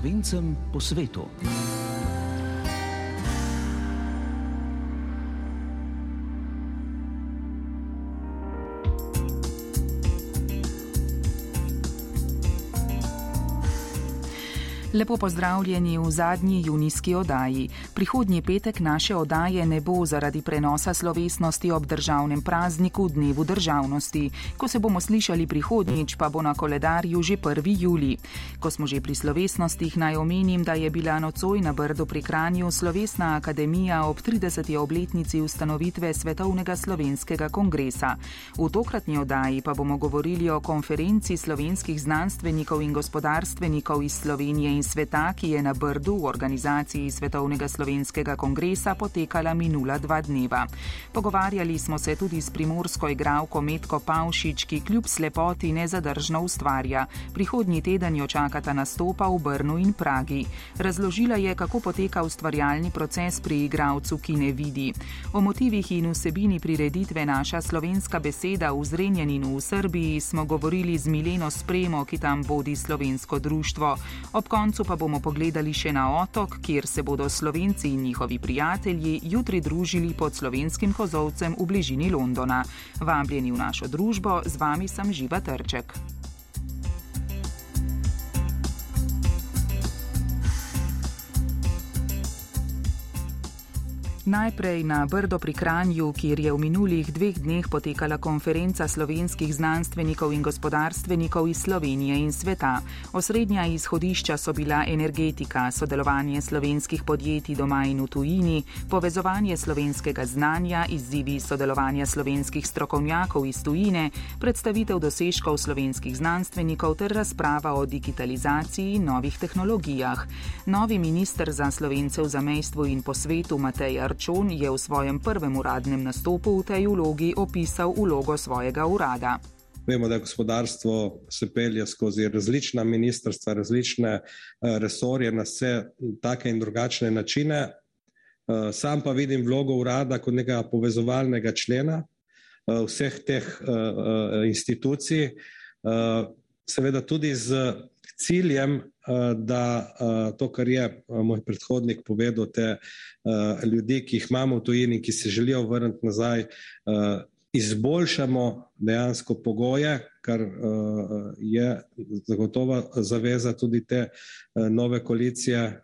slovencem po svetu. Lepo pozdravljeni v zadnji junijski oddaji. Prihodnji petek naše oddaje ne bo zaradi prenosa slovesnosti ob državnem prazniku Dnevu državnosti. Ko se bomo slišali prihodnjič, pa bo na koledarju že 1. juli. Ko smo že pri slovesnostih, naj omenim, da je bila nocoj na Brdo pri Kranju Slovesna akademija ob 30. obletnici ustanovitve Svetovnega slovenskega kongresa. V tokratni oddaji pa bomo govorili o konferenci slovenskih znanstvenikov in gospodarstvenikov iz Slovenije in sveta, ki je na Brdu v organizaciji Svetovnega slovenskega kongresa potekala minula dva dneva. Pogovarjali smo se tudi s primorsko igralko Metko Pavšič, ki kljub slepoti nezadržno ustvarja. Prihodnji teden jo čakata nastopa v Brnu in Pragi. Razložila je, kako poteka ustvarjalni proces pri igralcu, ki ne vidi. O motivih in vsebini prireditve naša slovenska beseda v Zrenjaninu v Srbiji smo govorili z Mileno Spremo, ki tam vodi slovensko društvo. Ob koncu koncu pa bomo pogledali še na otok, kjer se bodo slovenci in njihovi prijatelji jutri družili pod slovenskim kozovcem v bližini Londona. Vabljeni v našo družbo, z vami sem Živa Trček. Najprej na Brdo pri Kranju, kjer je v minulih dveh dneh potekala konferenca slovenskih znanstvenikov in gospodarstvenikov iz Slovenije in sveta. Osrednja izhodišča so bila energetika, sodelovanje slovenskih podjetij doma in v tujini, povezovanje slovenskega znanja, izzivi sodelovanja slovenskih strokovnjakov iz tujine, predstavitev dosežkov slovenskih znanstvenikov ter razprava o digitalizaciji in novih tehnologijah. Novi minister za slovence v zamejstvu in po svetu Matej Arčon je v svojem prvem uradnem nastopu v tej vlogi opisal vlogo svojega urada. Vemo, da gospodarstvo se pelje skozi različna ministrstva, različne eh, resorje na vse take in drugačne načine. Eh, sam pa vidim vlogo urada kot nekega povezovalnega člena eh, vseh teh institucij, seveda tudi z ciljem, Eh, da eh, to, kar je eh, moj predhodnik povedal, te ljudi, ki jih imamo v tujini, ki se želijo vrniti nazaj, izboljšamo dejansko pogoje, kar je zagotovo zaveza tudi te nove koalicije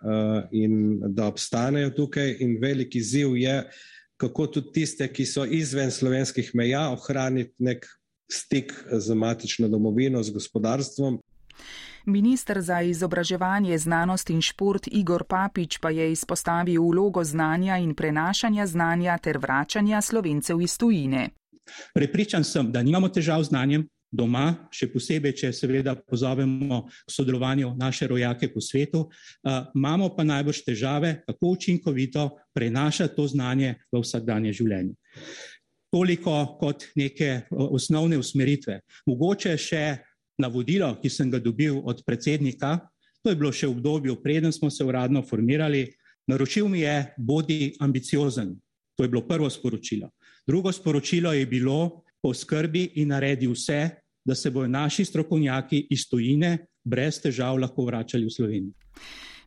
in da obstanejo tukaj. In veliki ziv je, kako tudi tiste, ki so izven slovenskih meja, ohraniti nek stik z matično domovino, z gospodarstvom. Ministr za izobraževanje, znanost in šport Igor Papič pa je izpostavil vlogo znanja in prenašanja znanja ter vračanja slovencev iz tujine. Prepričan sem, da nimamo težav z znanjem doma, še posebej, če seveda pozovemo k sodelovanju naše rojake po svetu, uh, imamo pa najbrž težave, kako učinkovito prenašati to znanje v vsakdanje življenje. Toliko kot neke osnovne usmeritve. Mogoče še navodilo, ki sem ga dobil od predsednika, to je bilo še v obdobju, preden smo se uradno formirali, naročil mi je, bodi ambiciozen. To je bilo prvo sporočilo. Drugo sporočilo je bilo, poskrbi in naredi vse, da se bodo naši strokovnjaki iz tujine brez težav lahko vračali v Slovenijo.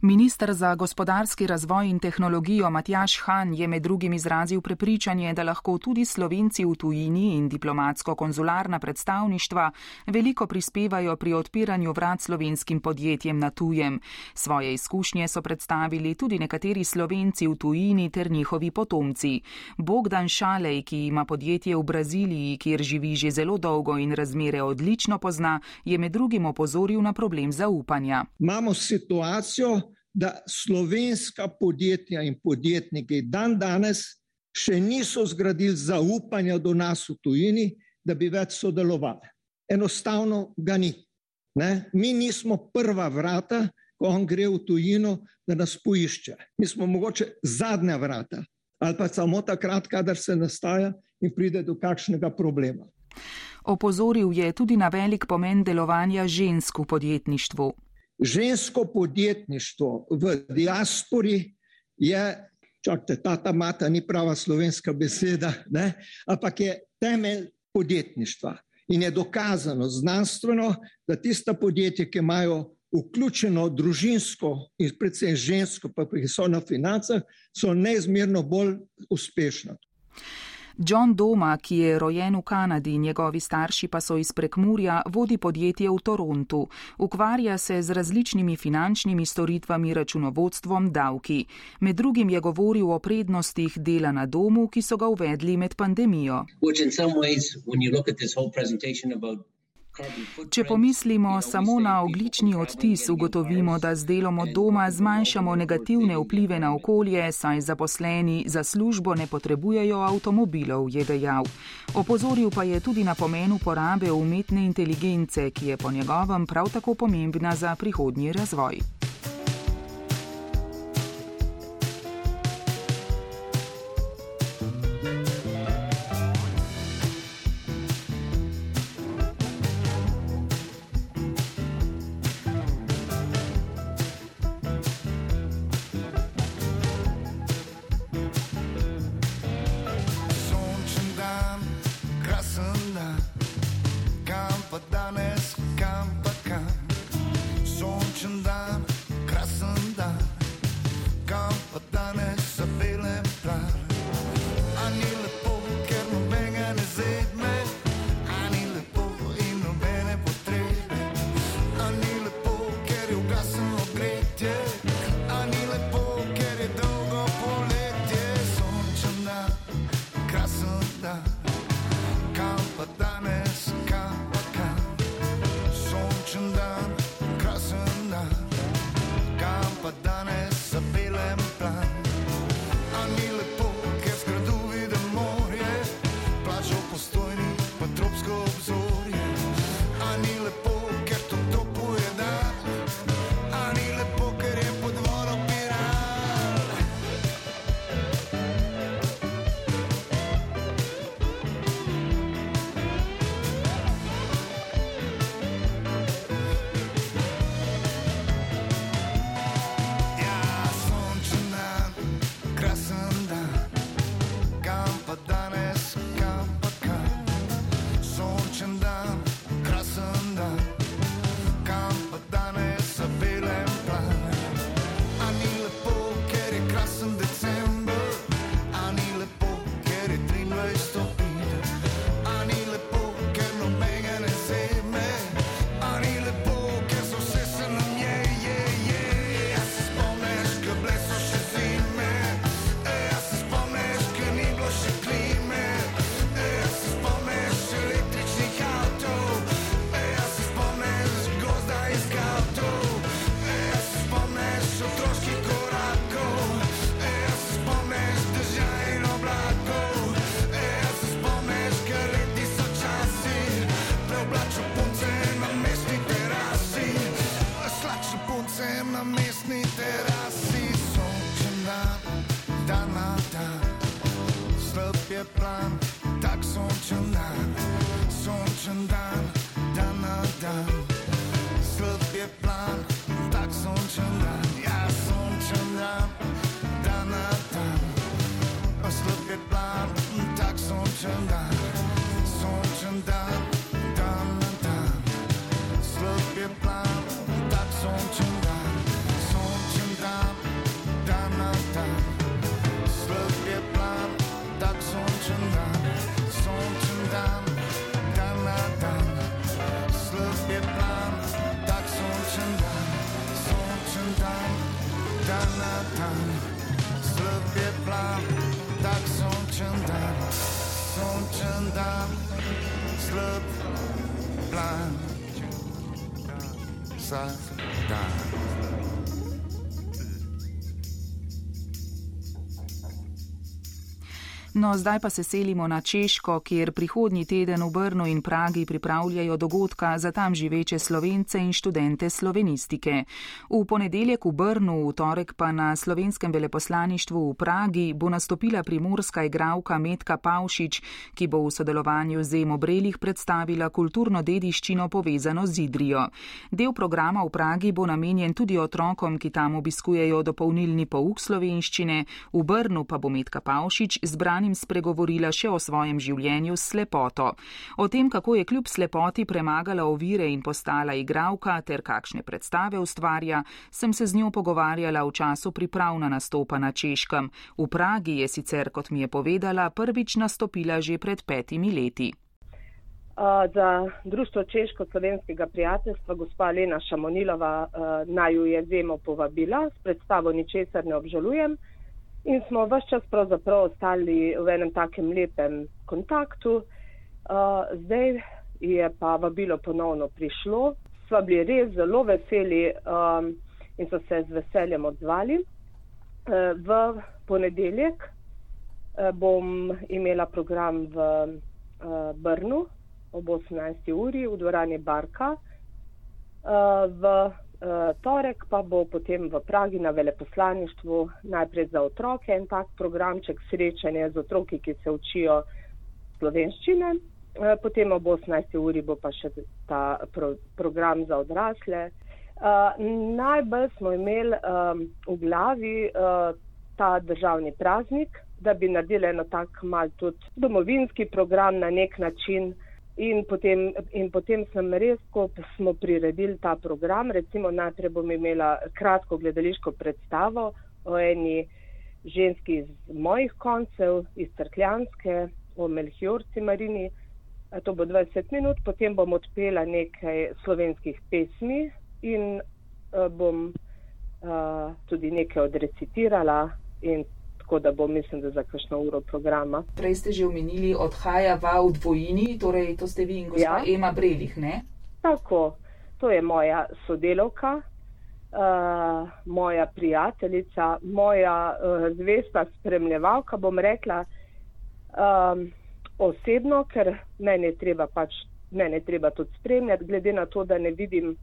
Ministr za gospodarski razvoj in tehnologijo Matjaš Han je med drugim izrazil prepričanje, da lahko tudi slovenci v tujini in diplomatsko-konzularna predstavništva veliko prispevajo pri odpiranju vrat slovenskim podjetjem na tujem. Svoje izkušnje so predstavili tudi nekateri slovenci v tujini ter njihovi potomci. Bogdan Šalej, ki ima podjetje v Braziliji, kjer živi že zelo dolgo in razmere odlično pozna, je med drugim opozoril na problem zaupanja. Imamo situacijo, da slovenska podjetja in podjetniki dan danes še niso zgradili zaupanja do nas v tujini, da bi več sodelovali. Enostavno ga ni. Ne? Mi nismo prva vrata, ko on gre v tujino, da nas poišče. Mi smo mogoče zadnja vrata ali pa samo takrat, kadar se nastaja in pride do kakšnega problema. Opozoril je tudi na velik pomen delovanja žensk v podjetništvu žensko podjetništvo v diaspori je, čakajte, tata mata ni prava slovenska beseda, ne? ampak je temelj podjetništva. In je dokazano znanstveno, da tista podjetja, ki imajo vključeno družinsko in predvsem žensko, pa ki so na financah, so neizmerno bolj uspešne. John Doma, ki je rojen v Kanadi, njegovi starši pa so iz Prekmurja, vodi podjetje v Torontu. Ukvarja se z različnimi finančnimi storitvami, računovodstvom, davki. Med drugim je govoril o prednostih dela na domu, ki so ga uvedli med pandemijo. Če pomislimo samo na oglični odtis, ugotovimo, da z delom od doma zmanjšamo negativne vplive na okolje, saj zaposleni za službo ne potrebujejo avtomobilov, je dejal. Opozoril pa je tudi na pomen uporabe umetne inteligence, ki je po njegovem prav tako pomembna za prihodnji razvoj. No, zdaj pa se selimo na Češko, kjer prihodnji teden v Brnu in Pragi pripravljajo dogodka za tam živeče slovence in študente slovenistike. V ponedeljek v Brnu, v torek pa na slovenskem veleposlaništvu v Pragi bo nastopila primorska igralka Metka Pavšič, ki bo v sodelovanju z Emo Brelih predstavila kulturno dediščino povezano z Idrijo. Del programa v Pragi bo namenjen tudi otrokom, ki tam obiskujejo dopolnilni pouk slovenščine, v Brnu pa bo Metka Pavšič zbrala sodelovalnim spregovorila še o svojem življenju s slepoto. O tem, kako je kljub slepoti premagala ovire in postala igralka ter kakšne predstave ustvarja, sem se z njo pogovarjala v času priprav na nastopa na Češkem. V Pragi je sicer, kot mi je povedala, prvič nastopila že pred petimi leti. Za Društvo Češko-Slovenskega prijateljstva gospa Lena Šamonilova naj ju je zemo povabila, s predstavo ničesar ne obžalujem in smo vse čas pravzaprav ostali v enem takem lepem kontaktu. Zdaj je pa vabilo ponovno prišlo, sva bili res zelo veseli in so se z veseljem odzvali. V ponedeljek bom imela program v Brnu ob 18. uri v dvorani Barka. V torek pa bo potem v Pragi na veleposlaništvu najprej za otroke en tak programček srečanje z otroki, ki se učijo slovenščine. Potem ob 18. uri bo pa še ta pro, program za odrasle. Najbolj smo imeli v glavi ta državni praznik, da bi naredili eno tak mal tudi domovinski program na nek način. In potem, in potem sem res, ko smo priredili ta program, recimo najprej bom imela kratko gledališko predstavo o eni ženski iz mojih koncev, iz Crkljanske, o Melchiorci Marini. To bo 20 minut, potem bom odpela nekaj slovenskih pesmi in uh, bom uh, tudi nekaj odrecitirala in tako da bo, mislim, da za kakšno uro programa. Prej ste že omenili, odhaja va v dvojini, torej to ste vi in gospa ja. Ema Brelih, ne? Tako, to je moja sodelovka, uh, moja prijateljica, moja uh, zvesta spremljevalka, bom rekla um, osebno, ker mene je treba pač, mene je treba tudi spremljati, glede na to, da ne vidim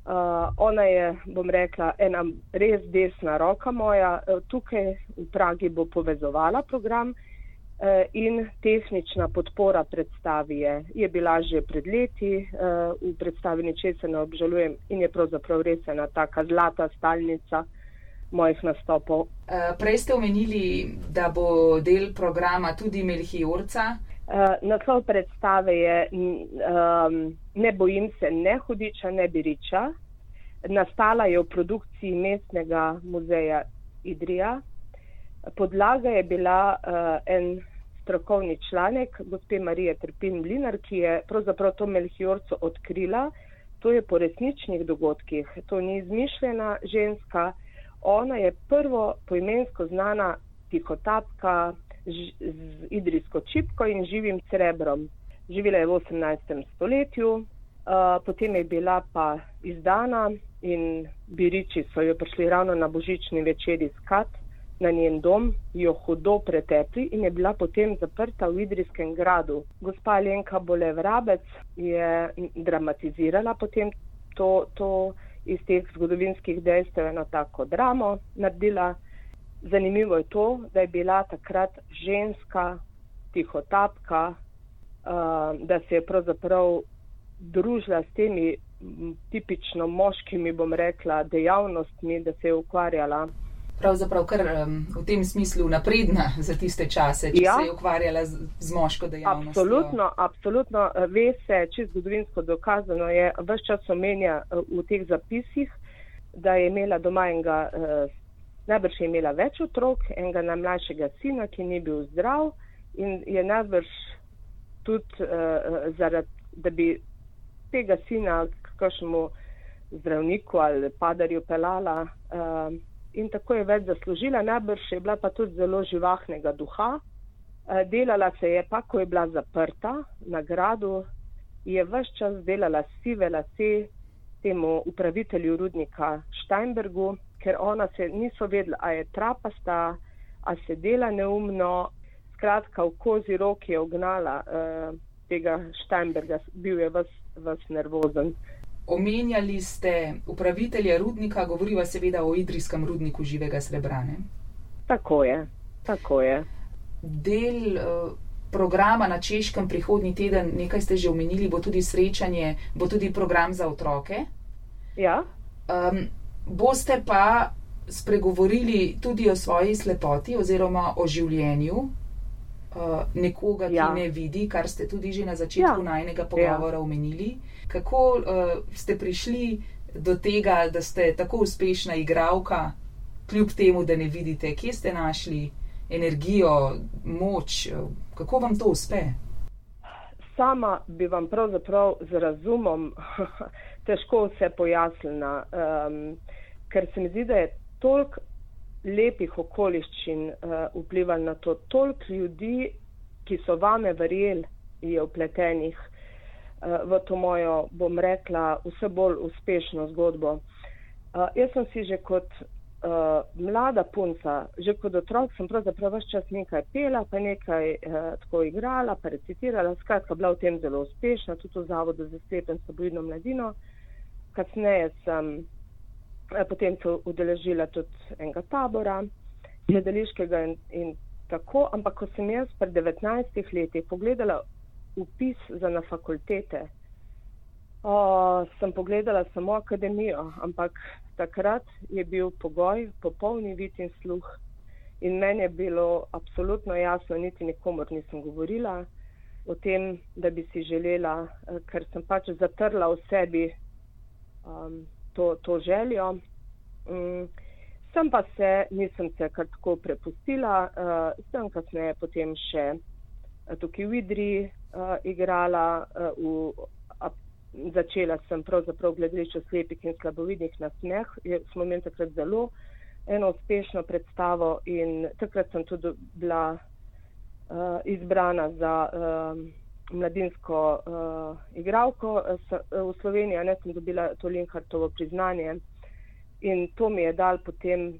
Uh, ona je, bom rekla, ena res desna roka moja. Uh, tukaj v Pragi bo povezovala program uh, in tehnična podpora predstavi je, je bila že pred leti uh, v predstavi Ničesa ne obžalujem in je pravzaprav res ena taka zlata stalnica mojih nastopov. Uh, prej ste omenili, da bo del programa tudi Melchiorca. Uh, naslov predstave je um, Ne bojim se ne hudiča, ne biriča. Nastala je v produkciji mestnega muzeja Idrija. Podlaga je bila uh, en strokovni članek gospe Marije Trpin Mlinar, ki je pravzaprav to Melchiorco odkrila. To je po resničnih dogodkih, to ni izmišljena ženska. Ona je prvo poimensko znana tihotapka z idrijsko čipko in živim srebrom. Živela je v 18. stoletju, uh, potem je bila pa izdana in biriči so jo prišli ravno na božični večer iskat na njen dom, jo hudo pretepli in je bila potem zaprta v Idrijskem gradu. Gospa Lenka Bolev Rabec je dramatizirala potem to, to iz teh zgodovinskih dejstev eno tako dramo naredila. Zanimivo je to, da je bila takrat ženska tihotapka, uh, da se je pravzaprav družila s temi tipično moškimi, bom rekla, dejavnostmi, da se je ukvarjala. Pravzaprav kar um, v tem smislu napredna za tiste čase, če ja. se je ukvarjala z, z moško dejavnostjo. Absolutno, absolutno. Ve se, če zgodovinsko dokazano je, vse čas omenja v teh zapisih, da je imela doma enega uh, najbrž je imela več otrok, enega najmlajšega sina, ki ni bil zdrav in je najbrž tudi uh, zaradi, da bi tega sina kakšnemu zdravniku ali padarju pelala uh, in tako je več zaslužila, najbrž je bila pa tudi zelo živahnega duha. Uh, delala se je pa, ko je bila zaprta na gradu, je vse čas delala sive lase temu upravitelju rudnika Steinbergu, ker ona se niso vedela, a je trapasta, a se dela neumno. Skratka, v kozi roki je ognala uh, tega Steinberga, bil je vas, vas nervozen. Omenjali ste upravitelja rudnika, govoriva seveda o idrijskem rudniku živega srebrane. Tako je, tako je. Del uh, programa na Češkem prihodnji teden, nekaj ste že omenili, bo tudi srečanje, bo tudi program za otroke. Ja. Um, boste pa spregovorili tudi o svoji slepoti oziroma o življenju uh, nekoga, ki ja. ne vidi, kar ste tudi že na začetku ja. najnega pogovora ja. omenili. Kako uh, ste prišli do tega, da ste tako uspešna igralka, kljub temu, da ne vidite, kje ste našli energijo, moč, kako vam to uspe? Sama bi vam pravzaprav z razumom težko vse pojasnila, um, ker se mi zdi, da je toliko lepih okoliščin uh, vplivali na to. Tolk ljudi, ki so vame verjeli, je vpletenih uh, v to mojo, bom rekla, vse bolj uspešno zgodbo. Uh, jaz sem si že kot uh, mlada punca, že kot otrok, sem pravzaprav vse čas nekaj pela, pa nekaj uh, tako igrala, pa recitirala. Skratka, bila v tem zelo uspešna, tudi v Zavodu za slepen sabojno mladino. Kasneje sem Eh, potem se udeležila tudi enega tabora, gledališkega in, in tako, ampak ko sem jaz pred 19 leti pogledala upis za na fakultete, o, sem pogledala samo akademijo, ampak takrat je bil pogoj popolni vid in sluh in meni je bilo absolutno jasno, niti nikomor nisem govorila o tem, da bi si želela, eh, ker sem pač zatrla v sebi um, to, to željo. Um, sem pa se, nisem se kar tako prepustila, uh, sem kasneje potem še uh, tukaj v Idri uh, igrala, uh, v, a, začela sem pravzaprav gledališče slepih in slabovidnih na smeh, smo imeli takrat zelo eno uspešno predstavo in takrat sem tudi bila uh, izbrana za uh, mladinsko uh, igralko uh, v Sloveniji, ne sem dobila to Linkartovo priznanje. In to mi je dal potem,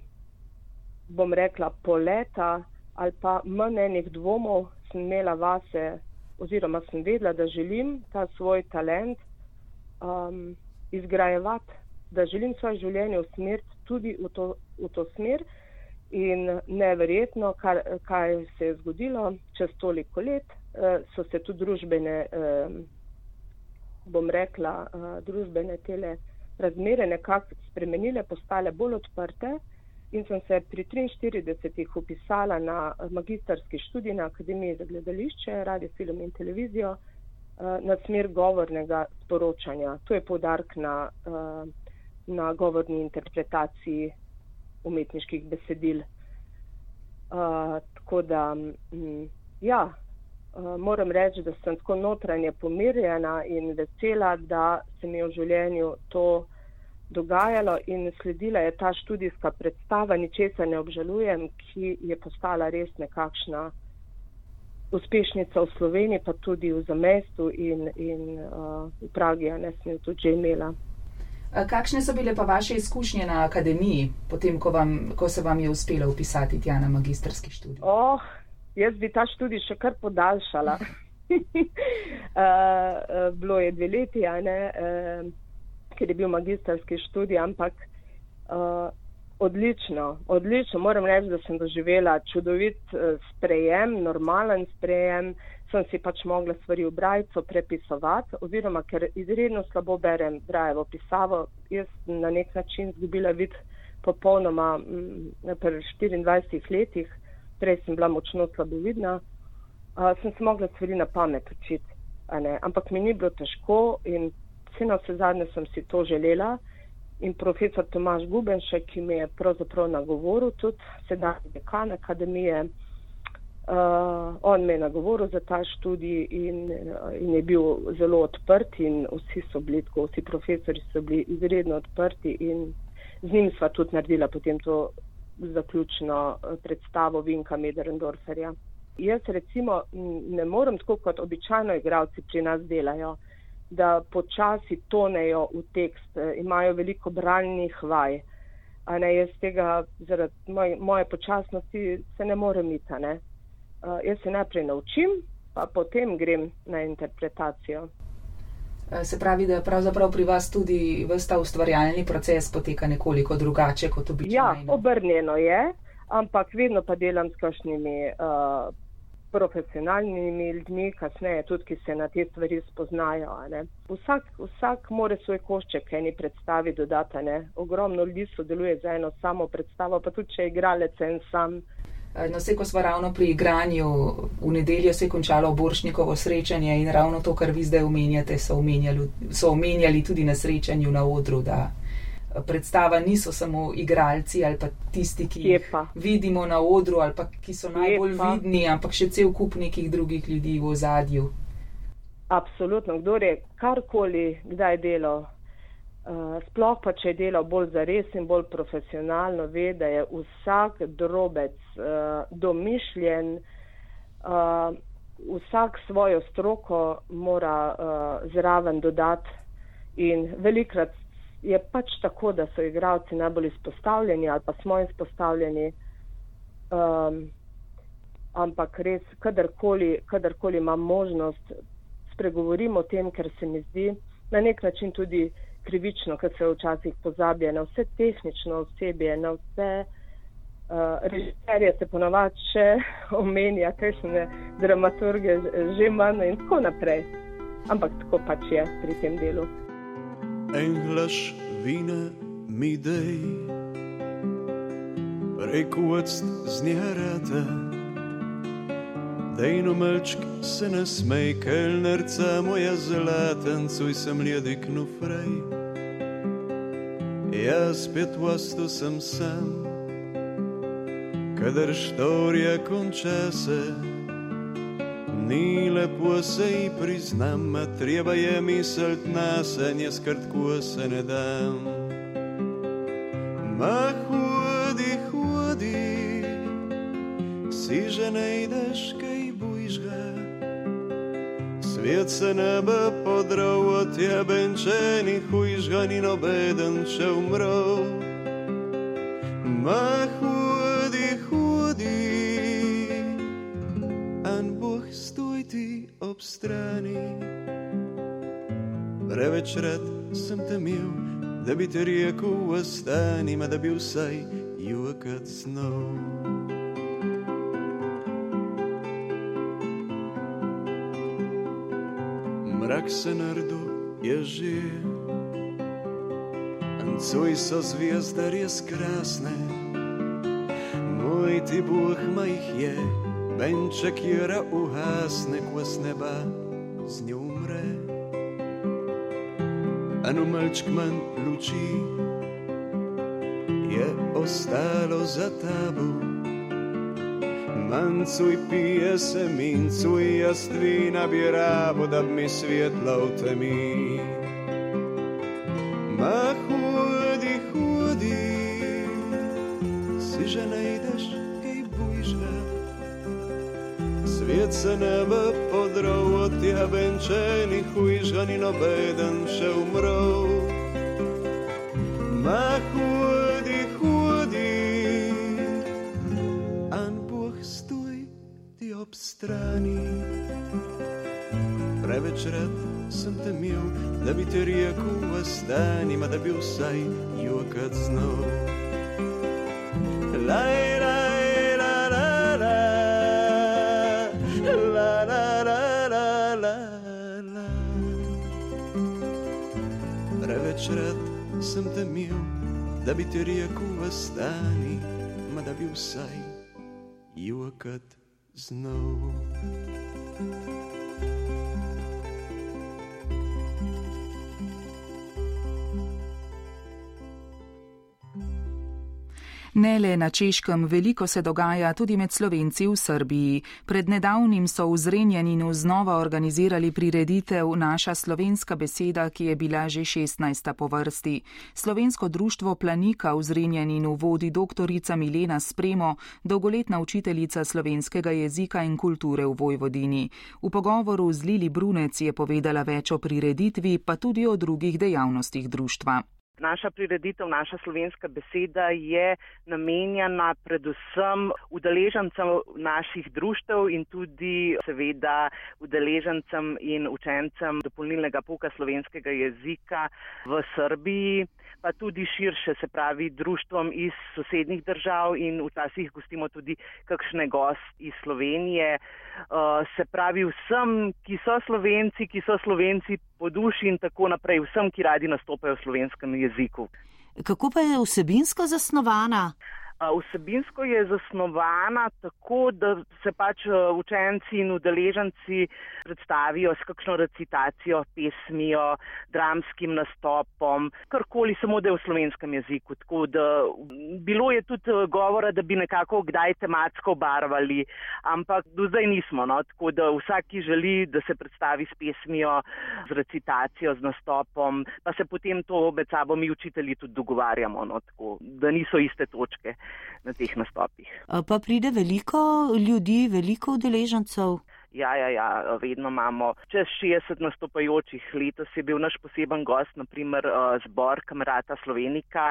bom rekla, poleta ali pa manj enih dvomov, sem imela vase, oziroma sem vedela, da želim ta svoj talent um, izgrajevati, da želim svoje življenje usmeriti tudi v to, v to smer. In neverjetno, kar, kaj se je zgodilo čez toliko let, uh, so se tudi družbene, bom rekla, uh, družbene tele razmere nekako spremenile, postale bolj odprte in sem se pri 43 upisala na magistrski študij na Akademiji za gledališče, radio, film in televizijo eh, na smer govornega sporočanja. To je povdark na, eh, na govorni interpretaciji umetniških besedil. Uh, tako da, mm, ja, uh, moram reči, da sem tako notranje pomirjena in vesela, da se mi je v življenju to dogajalo in sledila je ta študijska predstava, ničesar ne obžalujem, ki je postala res nekakšna uspešnica v Sloveniji, pa tudi v zamestu in, in uh, v Pragi, a ne sem jo tudi že imela. Kakšne so bile pa vaše izkušnje na akademiji, potem, ko, vam, ko se vam je uspelo upisati tja na magistrski študij? Oh, jaz bi ta študij še kar podaljšala. uh, bilo je dve leti, ne. Uh, ker je bil magistrski študij, ampak uh, odlično, odlično. Moram reči, da sem doživela čudovit uh, sprejem, normalen sprejem. Sem si pač mogla stvari v brajcu prepisovati, oziroma ker izredno slabo berem brajevo pisavo, jaz na nek način zgubila vid popolnoma m, pri 24 letih, prej sem bila močno slabovidna, uh, sem se mogla stvari na pamet učiti. Ampak mi ni bilo težko in vse na vse zadnje sem si to želela. In profesor Tomaš Gubenšek, ki mi je pravzaprav nagovoril, tudi sedaj dekan akademije, uh, on me je nagovoril za ta študij in, uh, in je bil zelo odprt in vsi so bili, tako vsi profesori so bili izredno odprti in z njim sva tudi naredila potem to zaključno uh, predstavo Vinka Mederendorferja. Jaz recimo ne morem tako kot običajno igravci pri nas delajo da počasi tonejo v tekst, eh, imajo veliko branjnih vaj. A ne, jaz tega zaradi moj, moje počasnosti se ne morem iti. Ne. Uh, jaz se najprej naučim, pa potem grem na interpretacijo. Eh, se pravi, da pravzaprav pri vas tudi vsta ustvarjalni proces poteka nekoliko drugače kot običajno. Ja, obrnjeno je, ampak vedno pa delam s kakšnimi uh, profesionalnimi ljudmi, kasneje tudi, ki se na te stvari spoznajo. Vsak, vsak more svoj košček eni predstavi dodati. Ne? Ogromno ljudi sodeluje za eno samo predstavo, pa tudi če je igralec en sam. No, vse, ko smo ravno pri igranju, v nedeljo se je končalo Boršnikovo srečanje in ravno to, kar vi zdaj omenjate, so omenjali, so omenjali tudi na srečanju na odru, da predstava niso samo igralci ali pa tisti, ki jih vidimo na odru ali pa ki so najbolj vidni, ampak še cel kup nekih drugih ljudi v ozadju. Absolutno, kdo je karkoli kdaj delal, uh, sploh pa če je delal bolj zares in bolj profesionalno, ve, da je vsak drobec uh, domišljen, uh, vsak svojo stroko mora uh, zraven dodati in velikrat je pač tako, da so igravci najbolj izpostavljeni ali pa smo izpostavljeni. Um, ampak res, kadarkoli, kadarkoli imam možnost, spregovorim o tem, ker se mi zdi na nek način tudi krivično, ker se včasih pozablja na vse tehnično osebje, na vse uh, režiserje se ponovadi še omenja, kakšne dramaturge že manj in tako naprej. Ampak tako pač je pri tem delu en glas vina mi dej, preko vrst znjarata. Dejno malčk se nasmej, kelnerca moja zlatan, cuj sem ljedik nufrej. Jaz spet vastu sem sam, kadar štorija konča se. Ni lepo se ji priznam, treba je misliti na se, nje skrtko se ne dam. Ma hodi, hodi, si že ne ideš, kaj bojiš ga. Svet se ne bo podral od tebe, če ni hujiš ga, ni nobeden, če umrl. Ma hodi, strani. Preveč rad sem te imel, da bi te rekel, ostani, da bi vsaj jokal snov. Mrak se nardo je že, ancuj so zvijezde res krasne, moj ti boh majh je venček jera uhasne, ko z neba z njo umre. Eno malčk manj luči je ostalo za tabo. Mancuj pije se mincuj, jaz vina bi rabo, da bi mi svetlo v temi. Se ne bo podral od tebe, če ni huj, že ni nobeden še umrl. Ma hudi, hudi, an Bog stoj ti ob strani. Preveč rad sem te imel, da bi te rekel, ostani, da bi vsaj jokat znal. Da bi ti rekel, vstani, ma da bi vsaj jokat znal. Ne le na Češkem, veliko se dogaja tudi med Slovenci v Srbiji. Pred nedavnim so v Zrenjaninu znova organizirali prireditev Naša slovenska beseda, ki je bila že 16. po vrsti. Slovensko društvo Planika v Zrenjaninu vodi doktorica Milena Spremo, dolgoletna učiteljica slovenskega jezika in kulture v Vojvodini. V pogovoru z Lili Brunec je povedala več o prireditvi, pa tudi o drugih dejavnostih društva. Naša prireditev, naša slovenska beseda je namenjena predvsem udeležencem naših društev in tudi seveda udeležencem in učencem dopolnilnega pouka slovenskega jezika v Srbiji pa tudi širše, se pravi, društvom iz sosednjih držav in včasih gostimo tudi kakšne gost iz Slovenije. Uh, se pravi, vsem, ki so slovenci, ki so slovenci po duši in tako naprej, vsem, ki radi nastopajo v slovenskem jeziku. Kako pa je vsebinsko zasnovana? Vsebinsko je zasnovana tako, da se pač učenci in udeleženci predstavijo s kakšno recitacijo, pesmijo, dramskim nastopom, karkoli, samo da je v slovenskem jeziku. Tako da bilo je tudi govora, da bi nekako kdaj tematsko barvali, ampak do zdaj nismo. No? Tako da vsak, ki želi, da se predstavi s pesmijo, z recitacijo, z nastopom, pa se potem to med sabo mi učitelji tudi dogovarjamo, no? tako, da niso iste točke na teh nastopih. Pa pride veliko ljudi, veliko udeležencev? Ja, ja, ja, vedno imamo čez 60 nastopajočih. Letos je bil naš poseben gost, naprimer zbor kamerata Slovenika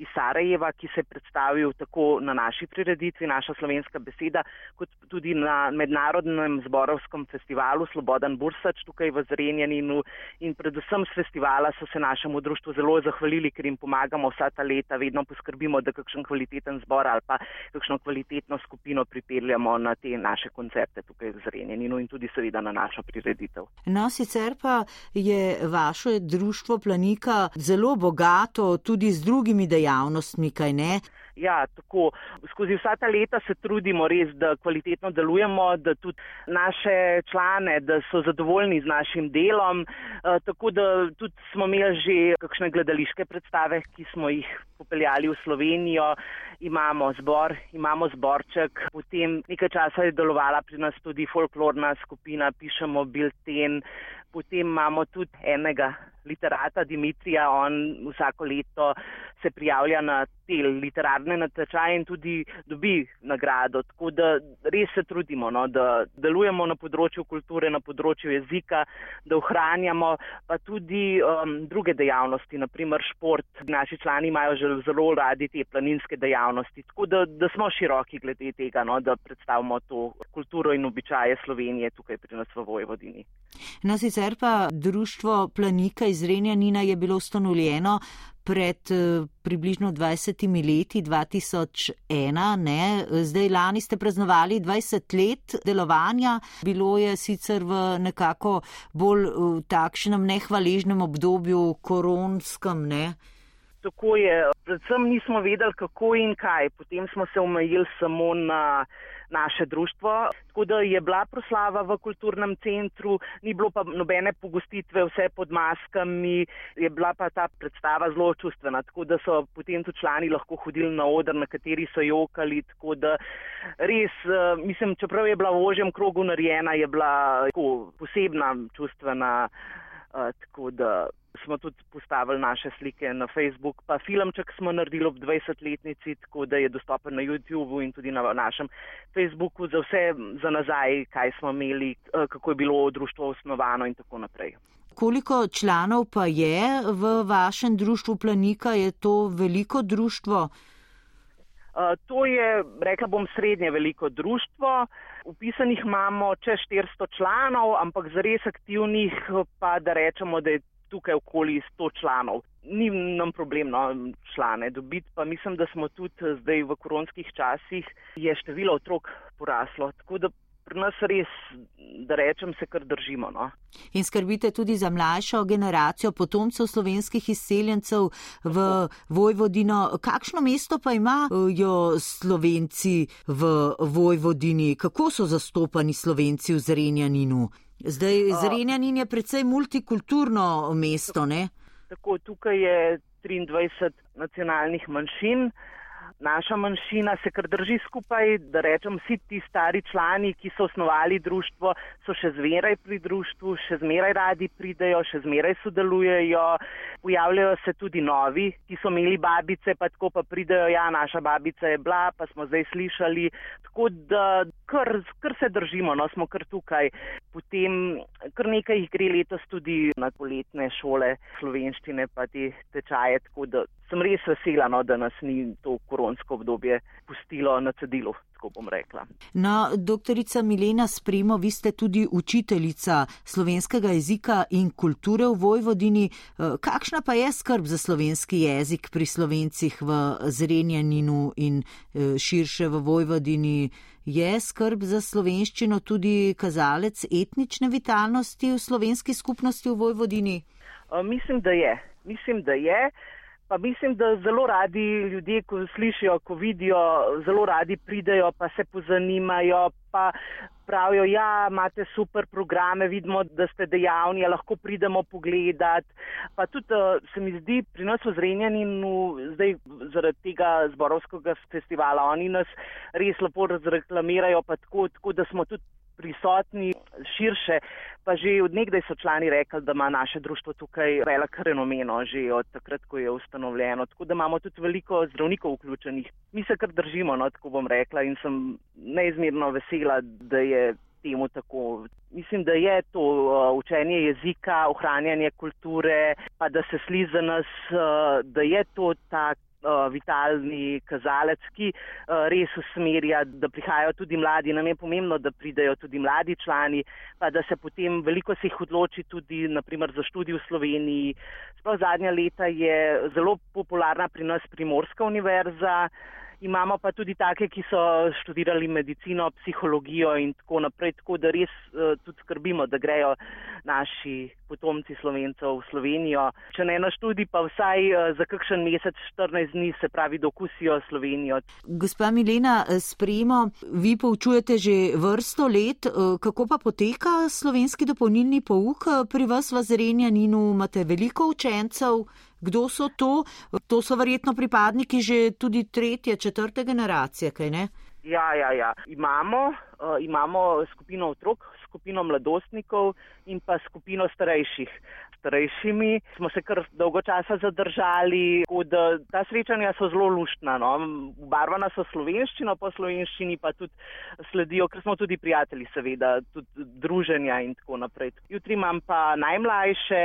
iz Sarajeva, ki se je predstavil tako na naši prireditvi, naša slovenska beseda, kot tudi na mednarodnem zborovskem festivalu Slobodan Bursač tukaj v Zrenjaninu. In predvsem z festivala so se našemu društvu zelo zahvalili, ker jim pomagamo vsa ta leta, vedno poskrbimo, da kakšen kvaliteten zbor ali pa kakšno kvalitetno skupino pripeljamo na te naše koncerte tukaj v Zrenjaninu in tudi seveda na našo prireditev. No, sicer pa je vaše društvo Planika zelo bogato tudi z drugimi dejavnostmi, kaj ne? Ja, tako. Skozi vsa ta leta se trudimo res, da kvalitetno delujemo, da tudi naše člane, da so zadovoljni z našim delom. Tako da tudi smo imeli že kakšne gledališke predstave, ki smo jih popeljali v Slovenijo. Imamo zbor, imamo zborček. Potem nekaj časa je delovala pri nas tudi folklorna skupina, pišemo bilten. Potem imamo tudi enega literata Dimitrija, on vsako leto se prijavlja na te literarne natečaje in tudi dobi nagrado. Tako da res se trudimo, no, da delujemo na področju kulture, na področju jezika, da ohranjamo pa tudi um, druge dejavnosti, naprimer šport. Naši člani imajo že zelo radi te planinske dejavnosti, tako da, da smo široki glede tega, no, da predstavimo to kulturo in običaje Slovenije tukaj pri nas v Vojvodini. No, sicer pa društvo Planika iz Renjanina je bilo ustanovljeno pred približno 20 leti, 2001, ne? zdaj lani ste praznovali 20 let delovanja, bilo je sicer v nekako bolj v takšnem nehvaležnem obdobju koronskem, ne? Tako je, predvsem nismo vedeli, kako in kaj, potem smo se omejili samo na naše društvo. Tako da je bila proslava v kulturnem centru, ni bilo pa nobene pogostitve, vse pod maskami, je bila pa ta predstava zelo čustvena, tako da so potem tudi člani lahko hodili na oder, na kateri so jokali. Tako da res, mislim, čeprav je bila v ožjem krogu narejena, je bila tako posebna čustvena. Tako da smo tudi postavili naše slike na Facebook, pa filmček smo naredili ob 20-letnici, tako da je dostopen na YouTubu in tudi na našem Facebooku za vse za nazaj, kaj smo imeli, kako je bilo društvo osnovano in tako naprej. Koliko članov pa je v vašem društvu Planika? Je to veliko društvo? To je, rekla bom, srednje veliko društvo. Upisanih imamo čez 400 članov, ampak zares aktivnih pa da rečemo, da je tukaj okoli 100 članov. Ni nam problemno člane dobiti, pa mislim, da smo tudi zdaj v koronskih časih, je število otrok poraslo. Tako da pri nas res, da rečem, se kar držimo. No. In skrbite tudi za mlajšo generacijo potomcev slovenskih izseljencev v Vojvodino. Kakšno mesto pa imajo Slovenci v Vojvodini? Kako so zastopani Slovenci v Zrenjaninu? Zdaj, Zrenjanin je predvsej multikulturno mesto, ne? Tako, tukaj je 23 nacionalnih manjšin. Naša manjšina se kar drži skupaj, da rečem, vsi ti stari člani, ki so osnovali društvo, so še zmeraj pri društvu, še zmeraj radi pridejo, še zmeraj sodelujejo. Pojavljajo se tudi novi, ki so imeli babice, pa tako pa pridejo, ja, naša babica je bila, pa smo zdaj slišali. Tako da kar, kar se držimo, no smo kar tukaj. Potem kar nekaj jih gre letos tudi na poletne šole slovenščine, pa te tečaje, tako da sem res vesela, no, da nas ni to koronsko obdobje pustilo na cedilu. No, doktorica Milena Spremo, vi ste tudi učiteljica slovenskega jezika in kulture v Vojvodini. Kakšna pa je skrb za slovenski jezik pri slovencih v Zrenjaninu in širše v Vojvodini? Je skrb za slovenščino tudi kazalec etnične vitalnosti v slovenski skupnosti v Vojvodini? Mislim, da je. Mislim, da je. Pa mislim, da zelo radi ljudje, ko slišijo, ko vidijo, zelo radi pridejo, pa se pozanimajo, pa pravijo, ja, imate super programe, vidimo, da ste dejavni, lahko pridemo pogledat. Pa tudi eh, se mi zdi pri nas v Zrenjaninu, zdaj zaradi tega zborovskega festivala, oni nas res lepo razreklamirajo, pa tako, tako da smo tudi prisotni širše, pa že od nekdaj so člani rekli, da ima naše društvo tukaj velik renomeno, že od takrat, ko je ustanovljeno. Tako da imamo tudi veliko zdravnikov vključenih. Mi se kar držimo, no, tako bom rekla, in sem neizmerno vesela, da je temu tako. Mislim, da je to uh, učenje jezika, ohranjanje kulture, pa da se sli za nas, uh, da je to tak vitalni kazalec, ki uh, res usmerja, da prihajajo tudi mladi. Nam je pomembno, da pridejo tudi mladi člani, pa da se potem veliko se jih odloči tudi naprimer za študij v Sloveniji. Sploh zadnja leta je zelo popularna pri nas Primorska univerza. Imamo pa tudi take, ki so študirali medicino, psihologijo in tako naprej, tako da res uh, tudi skrbimo, da grejo naši potomci slovencev v Slovenijo. Če ne na študij, pa vsaj uh, za kakšen mesec, 14 dni, se pravi, dokusijo Slovenijo. Gospa Milena, eh, sprejmo, vi poučujete že vrsto let, kako pa poteka slovenski dopolnilni pouk pri vas v Zrenjaninu? Imate veliko učencev? Kdo so to? To so verjetno pripadniki že tudi tretje, četrte generacije, kaj ne? Ja, ja, ja. Imamo, uh, imamo skupino otrok, skupino mladostnikov in pa skupino starejših. Starejšimi smo se kar dolgo časa zadržali, da ta srečanja so zelo luštna. No. Barvana so slovenščino, po slovenščini pa tudi sledijo, ker smo tudi prijatelji, seveda, tudi druženja in tako naprej. Jutri imam pa najmlajše,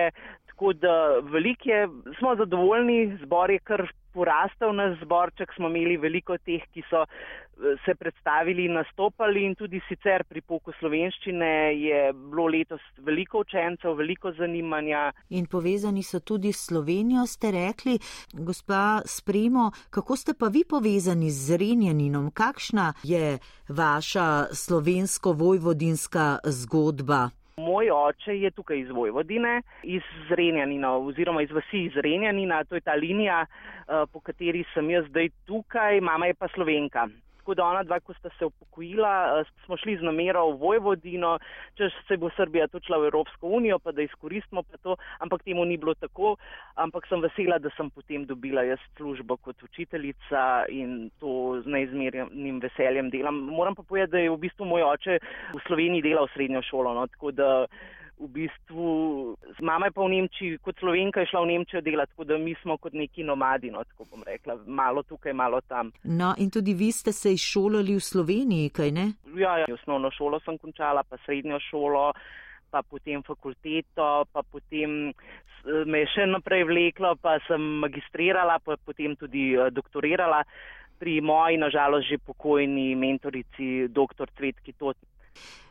Tako da velike smo zadovoljni, zbor je kar porastel na zborček, smo imeli veliko teh, ki so eh, se predstavili in nastopali in tudi sicer pri poku slovenščine je bilo letos veliko učencev, veliko zanimanja. In povezani so tudi s Slovenijo, ste rekli, gospa Spremo, kako ste pa vi povezani z Renjaninom, kakšna je vaša slovensko-vojvodinska zgodba? Moj oče je tukaj iz Vojvodine, iz Zrenjanina oziroma iz vasi iz Zrenjanina, to je ta linija, eh, po kateri sem jaz zdaj tukaj, mama je pa Slovenka tako da ona dva, ko sta se upokojila, eh, smo šli z namero v Vojvodino, če se bo Srbija točila v Evropsko unijo, pa da izkoristimo pa to, ampak temu ni bilo tako, ampak sem vesela, da sem potem dobila jaz službo kot učiteljica in to z neizmernim veseljem delam. Moram pa povedati, da je v bistvu moj oče v Sloveniji delal srednjo šolo, no, tako da v bistvu, z mama je pa v Nemčiji, kot slovenka je šla v Nemčijo delati, tako da mi smo kot neki nomadi, no, tako bom rekla, malo tukaj, malo tam. No, in tudi vi ste se izšolali v Sloveniji, kaj ne? Ja, ja, osnovno šolo sem končala, pa srednjo šolo, pa potem fakulteto, pa potem me je še naprej vleklo, pa sem magistrirala, pa potem tudi uh, doktorirala pri moji, nažalost, že pokojni mentorici, dr. Cvetki Tot.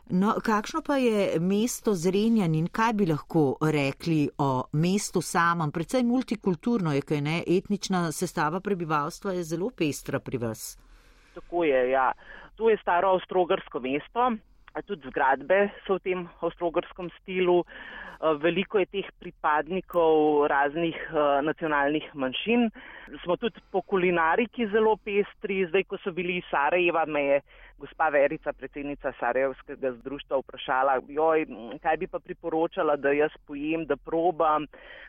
No, kakšno pa je mesto Zrenjan in kaj bi lahko rekli o mestu samem? Predvsej multikulturno je, kaj ne, etnična sestava prebivalstva je zelo pestra pri vas. Tako je, ja. To je staro avstrogarsko mesto, tudi zgradbe so v tem avstrogarskem stilu. Veliko je teh pripadnikov raznih uh, nacionalnih manjšin. Smo tudi po kulinariki zelo pestri. Zdaj, ko so bili iz Sarajeva, me je gospa Verica, predsednica Sarajevskega zdruštva, vprašala, joj, kaj bi pa priporočala, da jaz pojem, da probam.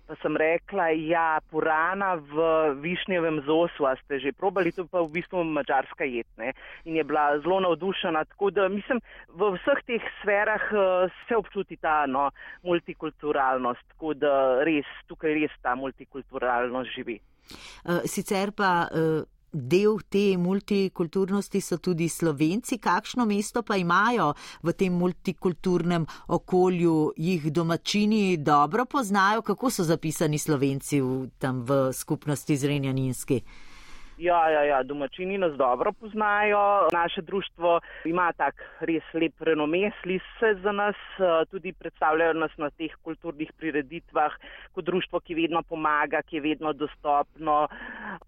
Pa sem rekla, ja, purana v višnjevem zosu, a ste že probali, to pa v bistvu mačarska jetne. In je bila zelo navdušena, tako da mislim, v vseh teh sferah uh, se občuti ta no, multikulturalnost, tako da res tukaj res ta multikulturalnost živi. Uh, sicer pa. Uh del te multikulturnosti so tudi slovenci. Kakšno mesto pa imajo v tem multikulturnem okolju, jih domačini dobro poznajo, kako so zapisani slovenci v, tam v skupnosti Zrenjaninski? Ja, ja, ja, domačini nas dobro poznajo. Naše društvo ima tak res lep renome, sliši se za nas, eh, tudi predstavljajo nas na teh kulturnih prireditvah kot društvo, ki vedno pomaga, ki je vedno dostopno.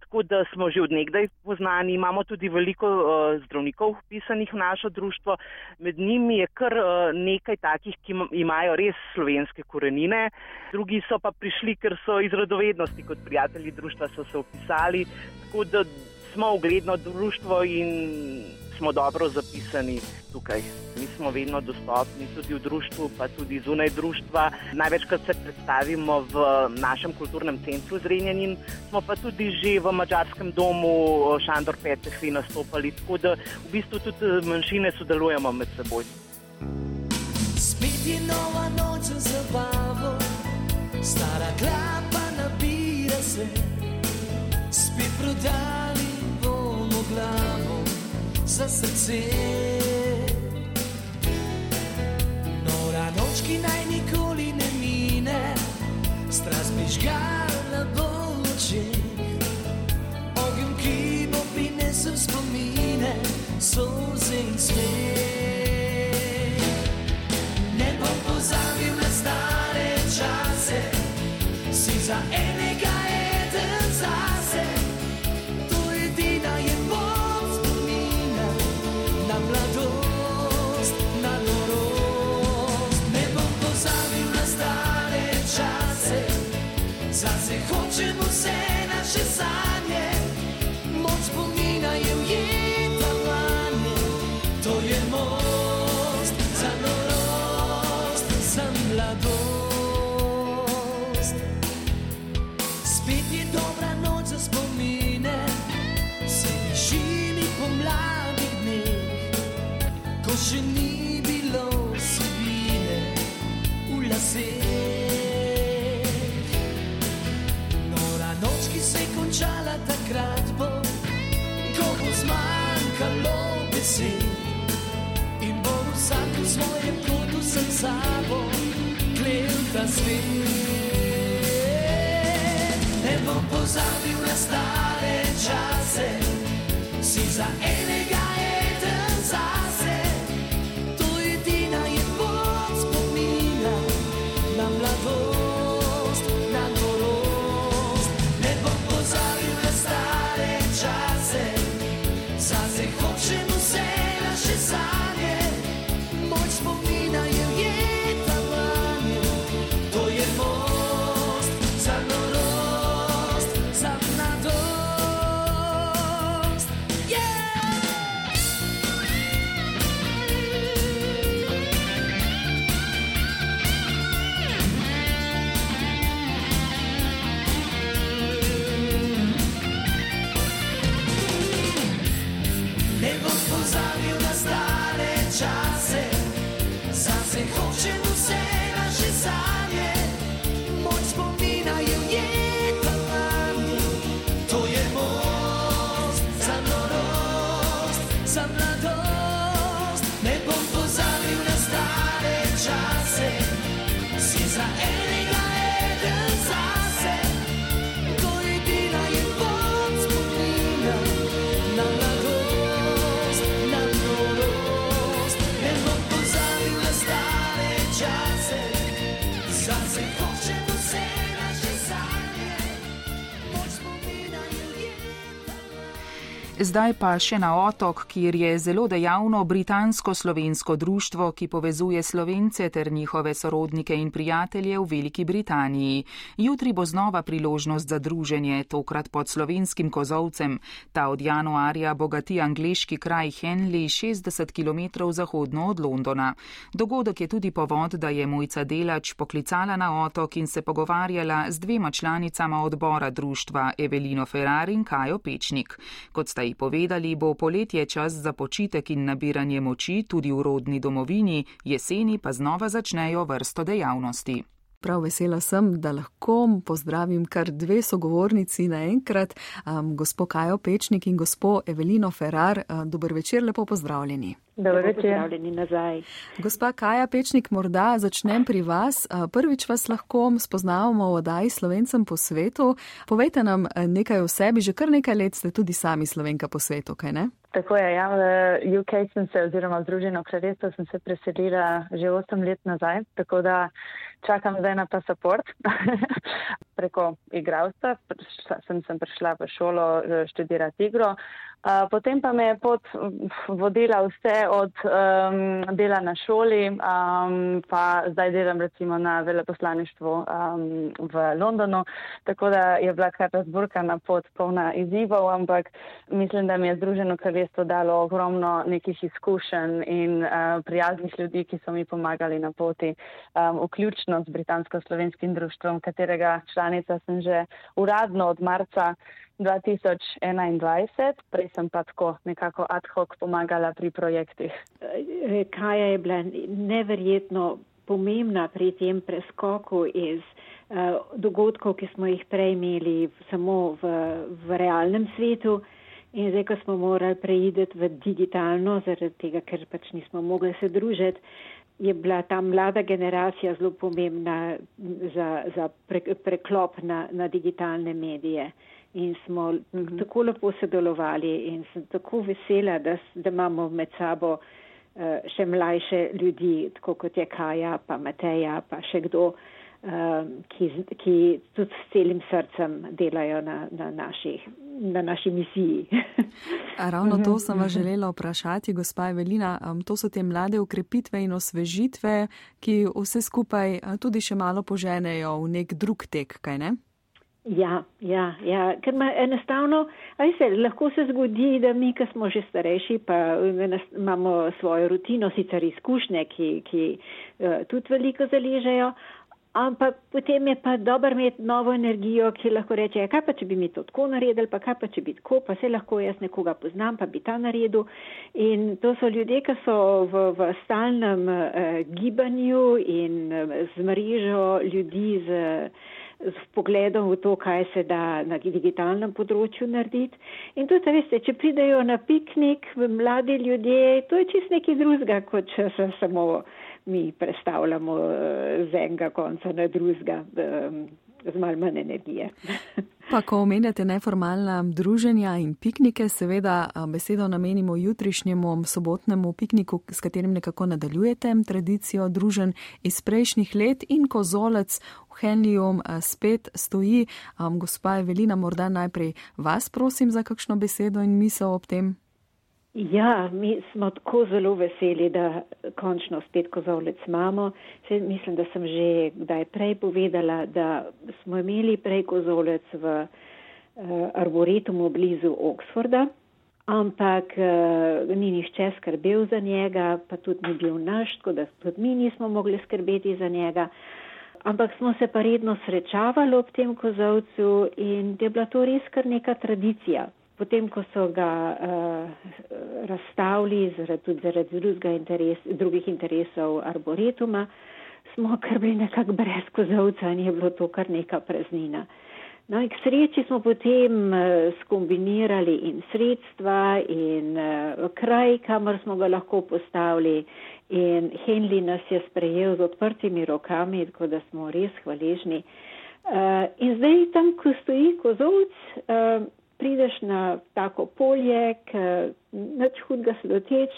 tako da smo že odnegdaj poznani. Imamo tudi veliko uh, zdravnikov vpisanih v našo društvo. Med njimi je kar uh, nekaj takih, ki imajo res slovenske korenine. Drugi so pa prišli, ker so iz radovednosti kot prijatelji društva so se upisali. Tako da smo ugledno društvo in smo dobro zapisani tukaj. Mi smo vedno dostopni tudi v društvu, pa tudi zunaj društva. Največkrat se predstavimo v našem kulturnem centru Zrenjanin, smo pa tudi že v mačarskem domu Šandor Petehvi nastopali, tako da v bistvu tudi eh, manjšine sodelujemo med seboj. Spet je nova noč za zabavo, stara klapa nabira se, prodali bomo glavo za srce. Nora noč, ki naj nikoli ne mine, strast bi žgala boče. Ogen, ki bo prinesel spomine, soze in smeh. Ne bom pozabil na stare čase, si za enega Zase hočemo vse naše sanje, moč spomina je ujeta vanje. To je most za norost, za mladost. Spet je dobra takrat, bo, ko bo zmanjkalo besed in bo vsak v svojem kotu srca bo klel ta svet. Ne bom pozabil na stare čase, si za enega si za Zdaj pa še na otok, kjer je zelo dejavno britansko-slovensko društvo, ki povezuje slovence ter njihove sorodnike in prijatelje v Veliki Britaniji. Jutri bo znova priložnost za druženje, tokrat pod slovenskim kozovcem. Ta od januarja bogati angliški kraj Henley 60 km zahodno od Londona. Dogodek je tudi povod, da je Mojca Delač poklicala na otok in se pogovarjala z dvema članicama odbora društva Evelino Ferrar in Kajo Pečnik. Kot sta ji povedali, bo poletje čas za počitek in nabiranje moči tudi v rodni domovini, jeseni pa znova začnejo vrsto dejavnosti. Prav vesela sem, da lahko pozdravim kar dve sogovornici naenkrat, um, gospod Kajo Pečnik in gospod Evelino Ferrar. Uh, dober večer, lepo pozdravljeni. Dobro večer. Pozdravljeni nazaj. Gospa Kaja Pečnik, morda začnem pri vas. Prvič vas lahko spoznavamo v oddaji Slovencem po svetu. Povejte nam nekaj o sebi, že kar nekaj let ste tudi sami Slovenka po svetu, kaj ne? Tako je, ja, v UK sem se, oziroma v Združeno kraljestvo sem se preselila že 8 let nazaj, tako da čakam zdaj na pasaport. Preko igralstva sem, sem prišla v šolo eh, študirati igro. Potem pa me je pot vodila vse od um, dela na šoli, um, pa zdaj delam recimo na veleposlaništvu um, v Londonu, tako da je bila kar razburkana pot polna izzivov, ampak mislim, da mi je Združeno kraljestvo dalo ogromno nekih izkušenj in uh, prijaznih ljudi, ki so mi pomagali na poti, um, vključno z Britansko-slovenskim društvom, katerega članica sem že uradno od marca 2021, prej sem pa tako nekako ad hoc pomagala pri projektih. Eh, Kaja je bila neverjetno pomembna pri tem preskoku iz uh, dogodkov, ki smo jih prej imeli samo v, v realnem svetu in zdaj, ko smo morali preideti v digitalno, zaradi tega, ker pač nismo mogli se družiti, je bila ta mlada generacija zelo pomembna za, za pre, preklop na, na digitalne medije. In smo mm -hmm. tako lepo sodelovali in sem tako vesela, da, da imamo med sabo uh, še mlajše ljudi, tako kot je Kaja, pa Mateja, pa še kdo, uh, ki, ki tudi s celim srcem delajo na, na naših na naši misiji. Ravno to sem vas želela vprašati, gospa Evelina. To so te mlade ukrepitve in osvežitve, ki vse skupaj tudi še malo poženejo v nek drug tek, kaj ne? Ja, ja, ja, ker ima enostavno, se lahko se zgodi, da mi, ki smo že starejši, pa imamo svojo rutino, sicer izkušnje, ki, ki uh, tudi veliko zaležejo, Ampak potem je pa dobro imeti novo energijo, ki lahko reče, kaj pa če bi mi to tako naredili, pa kaj pa če bi tako, pa se lahko jaz nekoga poznam, pa bi ta naredil. In to so ljudje, ki so v, v stalnem uh, gibanju in uh, z mrežo ljudi z, z pogledom v to, kaj se da na digitalnem področju narediti. In tudi, veste, če pridejo na piknik mladi ljudje, to je čist nekaj drugega, kot če se samo mi predstavljamo eh, z enega konca na drugega z malo manj energije. Pa, ko omenjate neformalna druženja in piknike, seveda besedo namenimo jutrišnjemu sobotnemu pikniku, s katerim nekako nadaljujete tradicijo družen iz prejšnjih let in kozolec v Henliju spet stoji. Gospa Evelina, morda najprej vas prosim za kakšno besedo in misel ob tem. Ja, mi smo tako zelo veseli, da končno spet kozovlec imamo. Se, mislim, da sem že kdaj prej povedala, da smo imeli prej kozovlec v uh, arboretumu blizu Oxforda, ampak uh, ni nišče skrbel za njega, pa tudi ni bil naš, tako da tudi mi nismo mogli skrbeti za njega. Ampak smo se pa redno srečavali ob tem kozovcu in je bila to res kar neka tradicija potem, ko so ga uh, razstavili zaradi, tudi zaradi interes, drugih interesov arboretuma, smo kar bili nekako brez kozovca in je bilo to kar neka praznina. No in k sreči smo potem uh, skombinirali in sredstva in uh, kraj, kamor smo ga lahko postavili in Henley nas je sprejel z odprtimi rokami, tako da smo res hvaležni. Uh, in zdaj tam, ko stoji kozovc, uh, prideš na tako polje, nič hudega se doteč,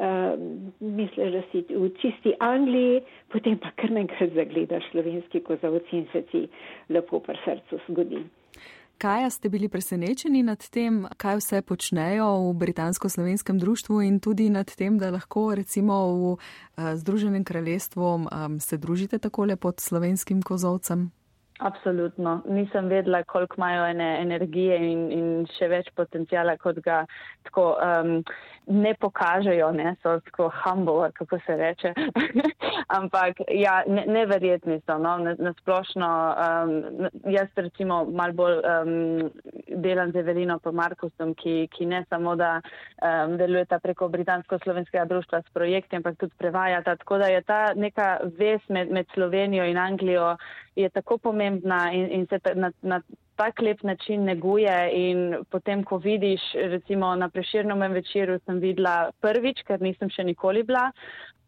uh, misliš, da si v čisti Angliji, potem pa kar nekaj zagledaš slovenski kozavci in se ti lepo pri srcu zgodi. Kaj ste bili presenečeni nad tem, kaj vse počnejo v britansko-slovenskem društvu in tudi nad tem, da lahko recimo v uh, Združenem kraljestvu um, se družite takole pod slovenskim kozovcem? Absolutno. Nisem vedela, koliko imajo ene energije in, in še več potencijala, kot ga tako um, ne pokažejo, ne? so tako humble, kako se reče. Ampak ja, ne, neverjetni so. No? Nasplošno, na um, jaz recimo mal bolj um, delam z Evelino pa Markusom, ki, ki ne samo, da um, delujeta preko Britansko-slovenskega društva s projekti, ampak tudi prevajata. Tako da je ta neka vez med, med Slovenijo in Anglijo je tako pomembna in, in se ta, na, na tak lep način neguje in potem, ko vidiš, recimo na preširnem večeru sem videla prvič, ker nisem še nikoli bila,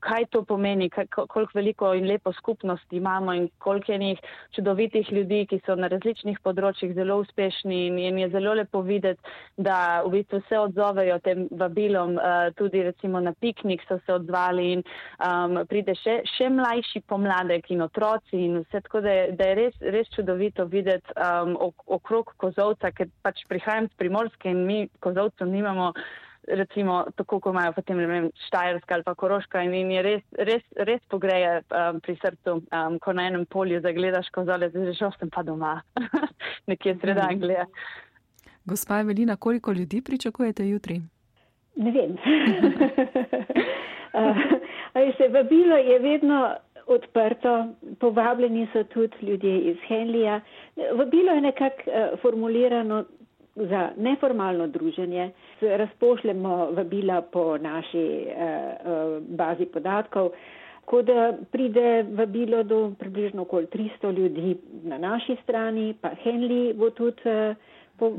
kaj to pomeni, koliko veliko in lepo skupnosti imamo in koliko je njih čudovitih ljudi, ki so na različnih področjih zelo uspešni in, in je zelo lepo videti, da v bistvu se odzovejo tem vabilom, uh, tudi recimo na piknik so se odzvali in um, pride še, še mlajši pomladek in otroci in vse tako, da je, da je res, res čudovito videti um, okrog kozovca, ker pač prihajam z primorske in mi kozovcev nimamo recimo tako, ko imajo potem, vem, Štajerska ali pa Koroška in, in je res, res, res pogreje um, pri srcu, um, ko na enem polju zagledaš kozole, zdaj že sem pa doma, nekje sred mhm. Anglije. Gospa Evelina, koliko ljudi pričakujete jutri? Ne vem. uh, se vabilo je vedno odprto, povabljeni so tudi ljudje iz Henlija. Vabilo je nekako uh, formulirano za neformalno druženje. Razpošljemo vabila po naši eh, eh, bazi podatkov, ko da pride vabilo do približno okoli 300 ljudi na naši strani, pa Henley bo tudi eh, po,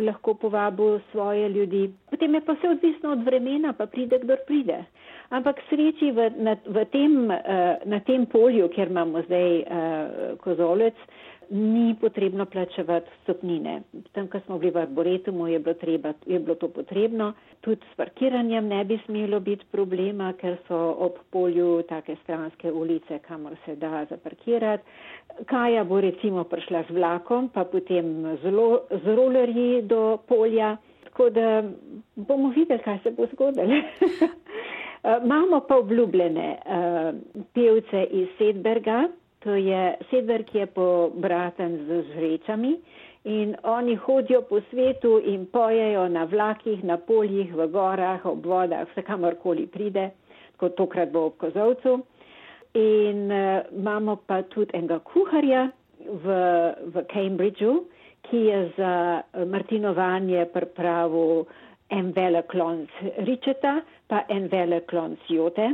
lahko povabil svoje ljudi. Potem je pa vse odvisno od vremena, pa pride, kdo pride. Ampak sreči v, na, v tem, eh, na tem polju, kjer imamo zdaj eh, kozolec, ni potrebno plačevati stopnine. Tam, ko smo bili v arboretumu, je bilo, treba, je bilo to potrebno. Tudi s parkiranjem ne bi smelo biti problema, ker so ob polju take stranske ulice, kamor se da zaparkirati. Kaja bo recimo prišla z vlakom, pa potem zelo, z rolerji do polja. Tako da bomo videli, kaj se bo zgodilo. Imamo pa obljubljene uh, pevce iz Sedberga, To je sedver, ki je pobraten z žrečami in oni hodijo po svetu in pojejo na vlakih, na poljih, v gorah, ob vodah, vse kamorkoli pride, kot tokrat bo ob kozovcu. In uh, imamo pa tudi enega kuharja v, v Cambridgeu, ki je za martinovanje pripravil en velik klonc ričeta, pa en velik klonc jote.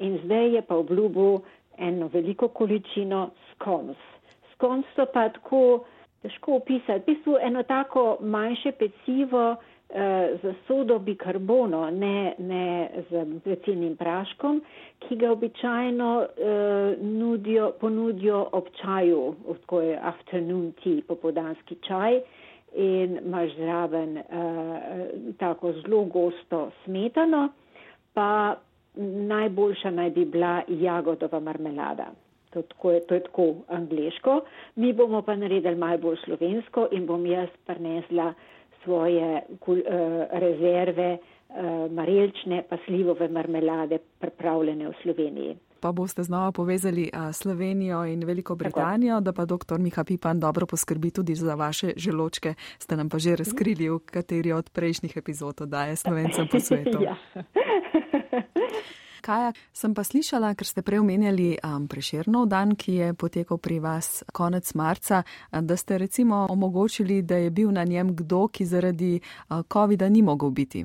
In zdaj je pa obljubil, eno veliko količino skons. Skons so pa tako težko opisati. V bistvu eno tako manjše pecivo eh, z sodo bikarbono, ne, ne z pecilnim praškom, ki ga običajno eh, nudijo, ponudijo ob čaju, tako je afternoon tea, popodanski čaj. In imaš zraven uh, tako zelo gosto smetano, pa najboljša naj bi bila jagodova marmelada. To, tako je, to je tako angliško. Mi bomo pa naredili malo bolj slovensko in bom jaz prinesla svoje kul, uh, rezerve uh, marelčne pa slivove marmelade pripravljene v Sloveniji. Pa boste znova povezali uh, Slovenijo in Veliko Britanijo, tako. da pa dr. Miha Pipan dobro poskrbi tudi za vaše želočke. Ste nam pa že razkrili, v kateri od prejšnjih epizod daje Slovencem po svetu. ja. Kaja, sem pa slišala, ker ste prej omenjali um, preširnov dan, ki je potekal pri vas konec marca, da ste recimo omogočili, da je bil na njem kdo, ki zaradi uh, COVID-a ni mogel biti.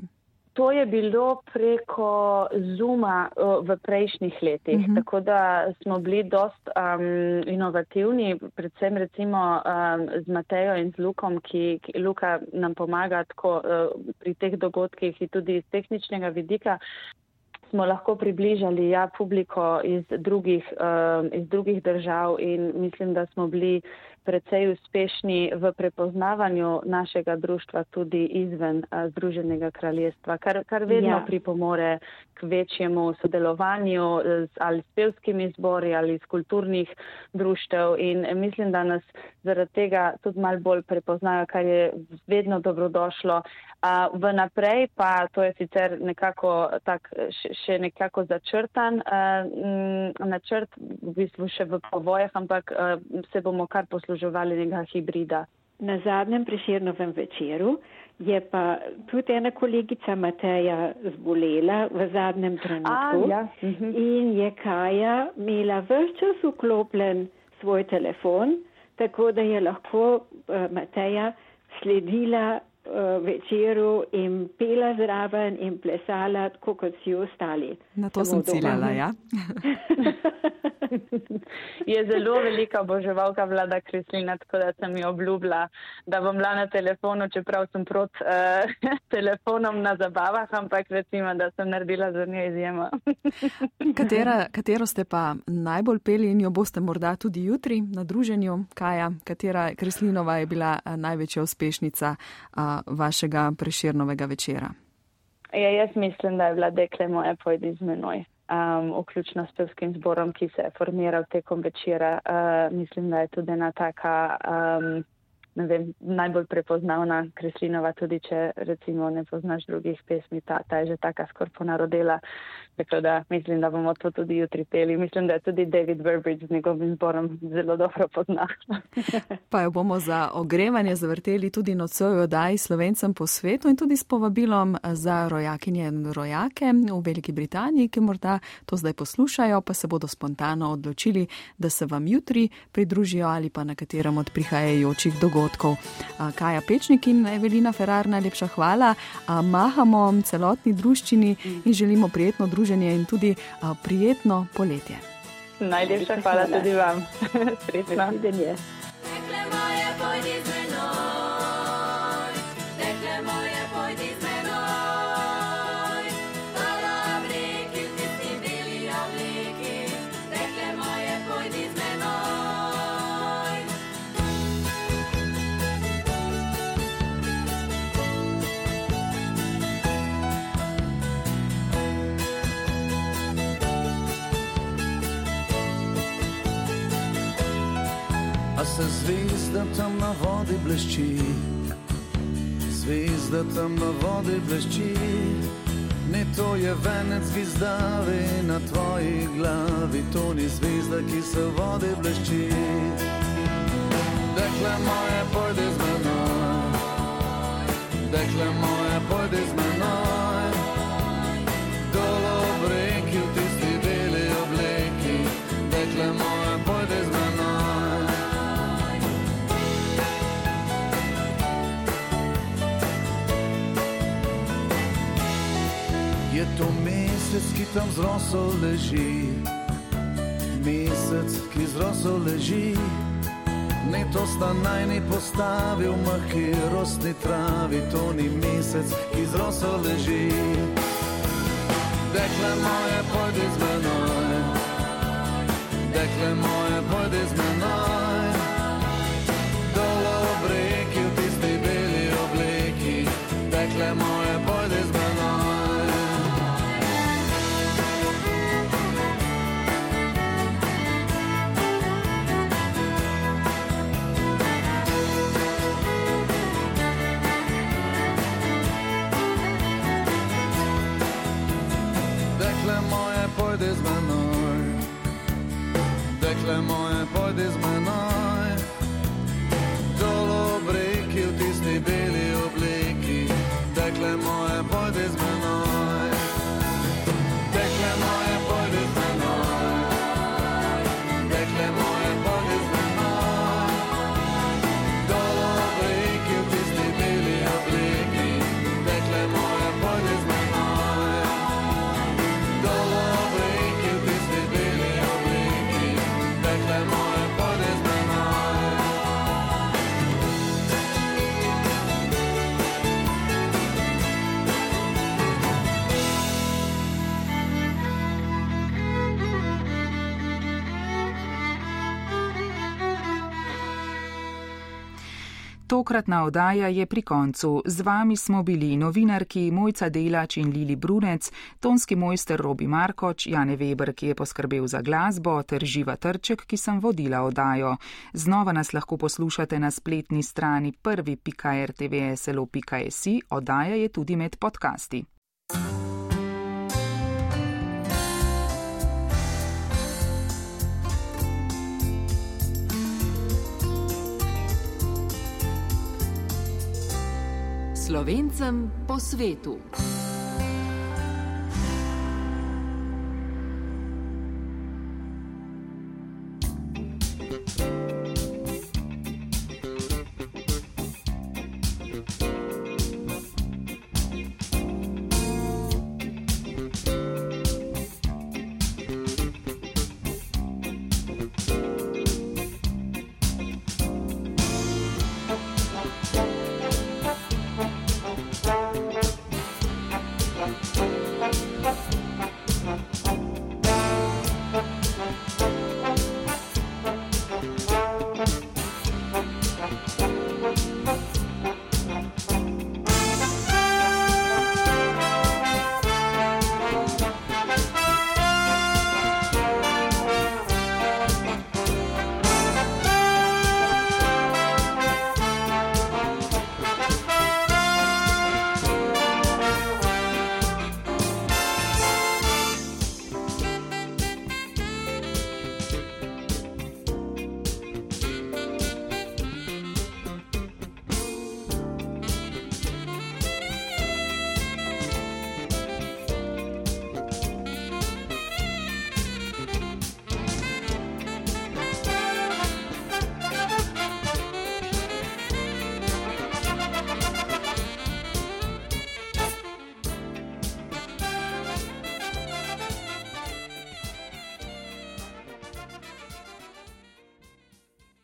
To je bilo preko Zuma uh, v prejšnjih letih, uh mhm. -huh. tako da smo bili dost um, inovativni, predvsem recimo um, z Matejo in z Lukom, ki, ki Luka nam pomaga tako uh, pri teh dogodkih in tudi iz tehničnega vidika smo lahko približali ja, publiko iz drugih, uh, iz drugih držav in mislim, da smo bili precej uspešni v prepoznavanju našega društva tudi izven uh, Združenega kraljestva, kar, kar vedno ja. pripomore k večjemu sodelovanju z, ali s pevskimi zbori ali s kulturnih društev in mislim, da nas zaradi tega tudi mal bolj prepoznajo, kar je vedno dobrodošlo. Uh, v naprej pa to je sicer nekako tak, še nekako začrtan uh, načrt, v bistvu še v povojah, ampak uh, se bomo kar posluževali nekega hibrida. Na zadnjem preširnovem večeru je pa tudi ena kolegica Mateja zbolela v zadnjem trenutku A, ja. Mhm. in je Kaja imela vse čas vklopljen svoj telefon, tako da je lahko uh, Mateja sledila večeru in pela zraven in plesala, tako kot vsi ostali. Na to Samo sem ciljala, ja. je zelo velika oboževalka vlada Krislina, tako da sem ji obljubila, da bom bila na telefonu, čeprav sem prot uh, telefonom na zabavah, ampak recimo, da sem naredila za njo izjemo. Katera, katero ste pa najbolj peli in jo boste morda tudi jutri na druženju? Kaja, katera Krislinova je bila največja uspešnica uh, vašega preširnovega večera? Ja, jaz mislim, da je bila dekle moja pojdi z menoj um, vključno s pevskim zborom, ki se je formiral tekom večera. Uh, mislim, da je tudi ena taka um, vem, najbolj prepoznavna Kreslinova, tudi če recimo ne poznaš drugih pesmi, ta, ta je že taka skoraj ponarodela. Tako da mislim, da bomo to tudi jutri peli. Mislim, da je tudi David Burbridge z njegovim zborom zelo dobro pozna. pa jo bomo za ogrevanje zavrteli tudi nocoj odaj slovencem po svetu in tudi s povabilom za rojakinje in rojake v Veliki Britaniji, ki morda to zdaj poslušajo, pa se bodo spontano odločili, da se vam jutri pridružijo ali pa na katerem od prihajajočih dogodkov. Kaja Pečnik in Evelina Ferrar, najlepša hvala. Mahamo celotni druščini in želimo prijetno druženje in tudi prijetno poletje. Najlepša hvala tudi vam. Srečno. Se zvezda tam na vodi blešči, zvezda tam na vodi blešči. Ne to je venec zvezdavi na tvoji glavi, to ni zvezda, ki se v vodi blešči. Dekle moje, pojdi z menoj, dekle moje, pojdi z menoj. Mesec, ki tam zrosel leži, mesec, ki zrosel leži. Ne to sta naj ne postavil, mahki rostni travi, to ni mesec, ki zrosel leži. Dekle moje, pojdi z menoj, dekle moje, Tokratna oddaja je pri koncu. Z vami smo bili novinarki Mojca Delač in Lili Brunec, tonski mojster Robi Markoč, Jane Weber, ki je poskrbel za glasbo, ter Živa Trček, ki sem vodila oddajo. Znova nas lahko poslušate na spletni strani prvi.rtvslo.si, oddaja je tudi med podcasti. Slovencem po svetu.